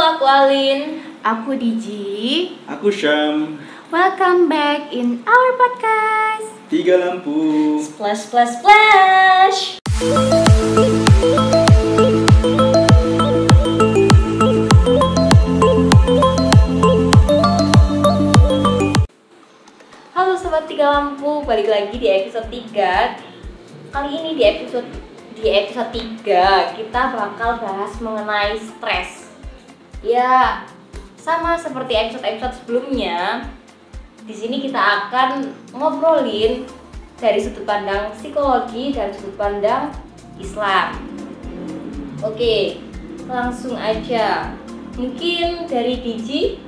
aku Alin. Aku Diji. Aku Syam. Welcome back in our podcast. Tiga lampu. Splash, splash, splash. Halo sobat tiga lampu, balik lagi di episode 3 Kali ini di episode di episode 3 kita bakal bahas mengenai stres Ya, sama seperti episode-episode sebelumnya di sini kita akan ngobrolin dari sudut pandang psikologi dan sudut pandang Islam. Oke, langsung aja. Mungkin dari Diji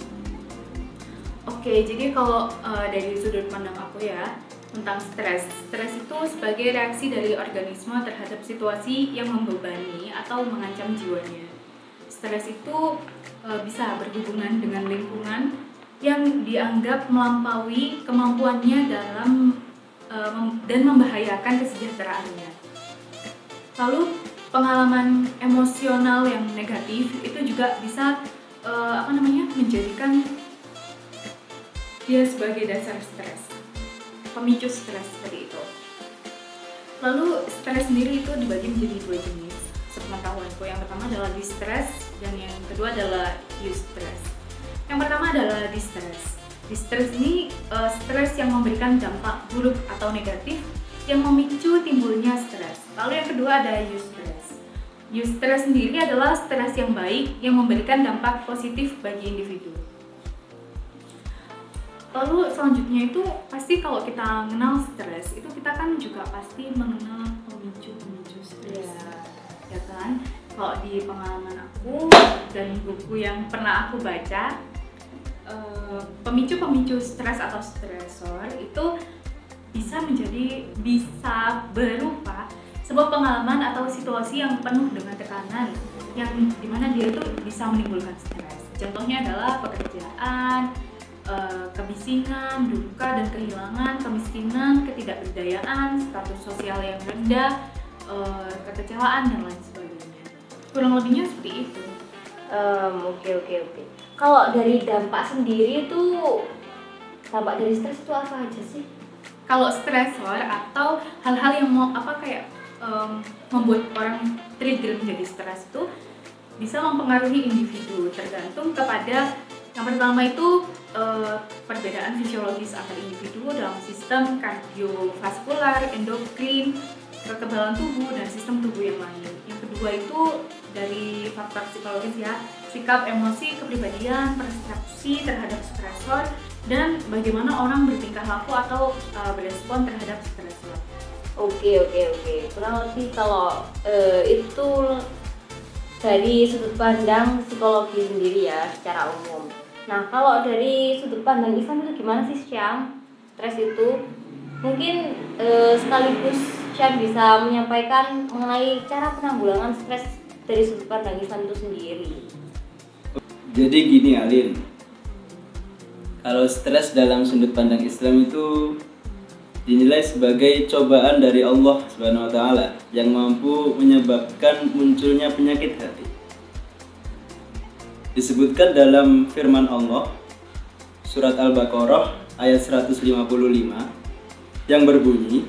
Oke, jadi kalau uh, dari sudut pandang aku ya tentang stres. Stres itu sebagai reaksi dari organisme terhadap situasi yang membebani atau mengancam jiwanya. Stres itu uh, bisa berhubungan dengan lingkungan yang dianggap melampaui kemampuannya dalam uh, mem dan membahayakan kesejahteraannya. Lalu pengalaman emosional yang negatif itu juga bisa uh, apa namanya menjadikan dia sebagai dasar stres, pemicu stres seperti itu. Lalu stres sendiri itu dibagi menjadi dua jenis. Sepengetahuanku yang pertama adalah distress dan yang kedua adalah eustress. Yang pertama adalah distress. Distress ini uh, stres yang memberikan dampak buruk atau negatif yang memicu timbulnya stres. Lalu yang kedua ada eustress. Eustress sendiri adalah stres yang baik yang memberikan dampak positif bagi individu. Lalu selanjutnya itu pasti kalau kita mengenal stres itu kita kan juga pasti mengenal pemicu-pemicu stres. Ya. Ya kan? Kalau di pengalaman aku dan buku yang pernah aku baca eh, pemicu-pemicu stres atau stresor itu bisa menjadi bisa berupa sebuah pengalaman atau situasi yang penuh dengan tekanan yang di mana dia itu bisa menimbulkan stres. Contohnya adalah pekerjaan, eh, kebisingan, duka dan kehilangan, kemiskinan, ketidakberdayaan, status sosial yang rendah, eh, kekecewaan dan lain sebagainya. Kurang lebihnya seperti itu. Oke oke oke. Kalau dari dampak sendiri itu dampak dari stres itu apa aja sih? Kalau stresor atau hal-hal yang mau apa kayak em, membuat orang trigger menjadi stres itu bisa mempengaruhi individu tergantung kepada yang pertama itu eh, perbedaan fisiologis antar individu dalam sistem kardiovaskular, endokrin, kekebalan tubuh dan sistem tubuh yang lain. Yang kedua itu dari faktor psikologis ya, sikap, emosi, kepribadian, persepsi terhadap stresor dan bagaimana orang bertingkah laku atau uh, berespon terhadap stresor. Oke oke oke. Kurang lebih kalau eh, itu dari sudut pandang psikologi sendiri ya secara umum. Nah kalau dari sudut pandang Islam itu gimana sih Syam? Stres itu mungkin eh, sekaligus Syam bisa menyampaikan mengenai cara penanggulangan stres dari sudut pandang Islam itu sendiri. Jadi gini Alin. Kalau stres dalam sudut pandang Islam itu dinilai sebagai cobaan dari Allah Subhanahu wa taala yang mampu menyebabkan munculnya penyakit hati. Disebutkan dalam firman Allah surat Al-Baqarah ayat 155 yang berbunyi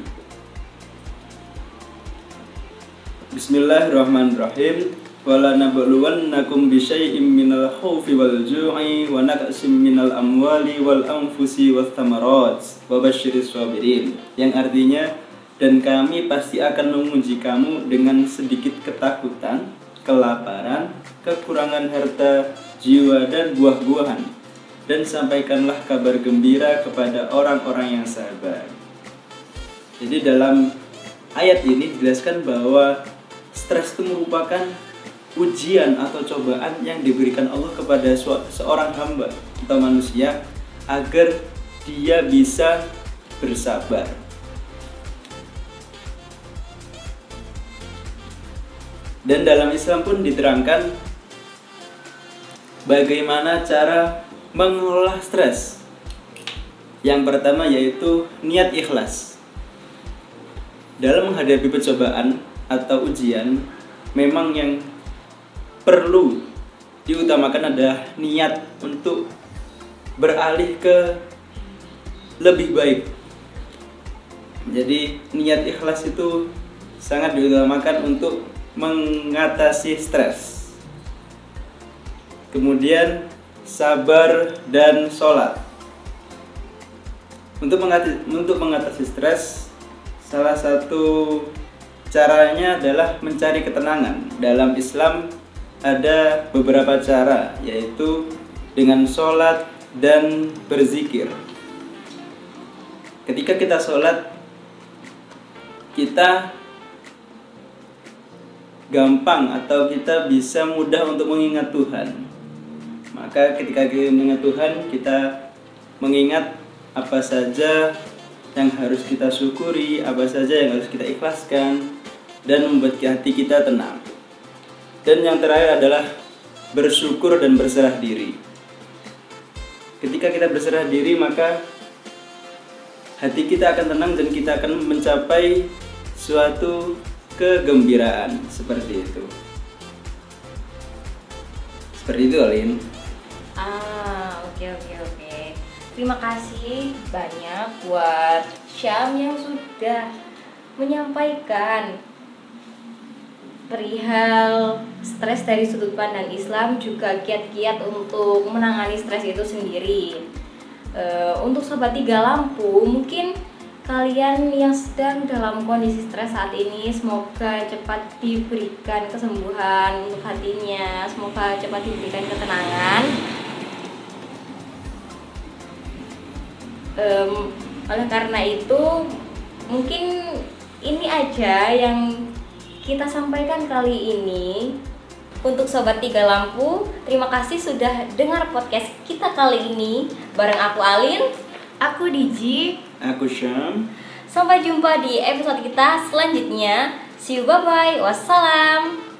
Bismillahirrahmanirrahim. Wala nabluwannakum bisyai'im minal khawfi wal ju'i wa naqsim minal amwali wal anfusi was thamarat wa basyiris sabirin. Yang artinya dan kami pasti akan menguji kamu dengan sedikit ketakutan, kelaparan, kekurangan harta, jiwa dan buah-buahan. Dan sampaikanlah kabar gembira kepada orang-orang yang sabar. Jadi dalam ayat ini dijelaskan bahwa stres itu merupakan ujian atau cobaan yang diberikan Allah kepada seorang hamba atau manusia agar dia bisa bersabar. Dan dalam Islam pun diterangkan bagaimana cara mengelola stres. Yang pertama yaitu niat ikhlas. Dalam menghadapi percobaan atau ujian, memang yang perlu diutamakan adalah niat untuk beralih ke lebih baik. Jadi niat ikhlas itu sangat diutamakan untuk mengatasi stres. Kemudian sabar dan sholat. Untuk mengatasi, untuk mengatasi stres, salah satu caranya adalah mencari ketenangan. Dalam Islam ada beberapa cara, yaitu dengan sholat dan berzikir. Ketika kita sholat, kita gampang atau kita bisa mudah untuk mengingat Tuhan. Maka ketika kita mengingat Tuhan, kita mengingat apa saja yang harus kita syukuri, apa saja yang harus kita ikhlaskan, dan membuat hati kita tenang. Dan yang terakhir adalah bersyukur dan berserah diri. Ketika kita berserah diri, maka hati kita akan tenang dan kita akan mencapai suatu kegembiraan seperti itu. Seperti itu, Alin. Ah, oke oke oke. Terima kasih banyak buat Syam yang sudah menyampaikan perihal stres dari sudut pandang Islam juga kiat-kiat untuk menangani stres itu sendiri. Eh, untuk sobat tiga lampu mungkin kalian yang sedang dalam kondisi stres saat ini semoga cepat diberikan kesembuhan untuk hatinya semoga cepat diberikan ketenangan Em, oleh karena itu mungkin ini aja yang kita sampaikan kali ini untuk sobat tiga lampu terima kasih sudah dengar podcast kita kali ini bareng aku Alin Aku Diji. Aku Syam. Sampai jumpa di episode kita selanjutnya. See you bye bye. Wassalam.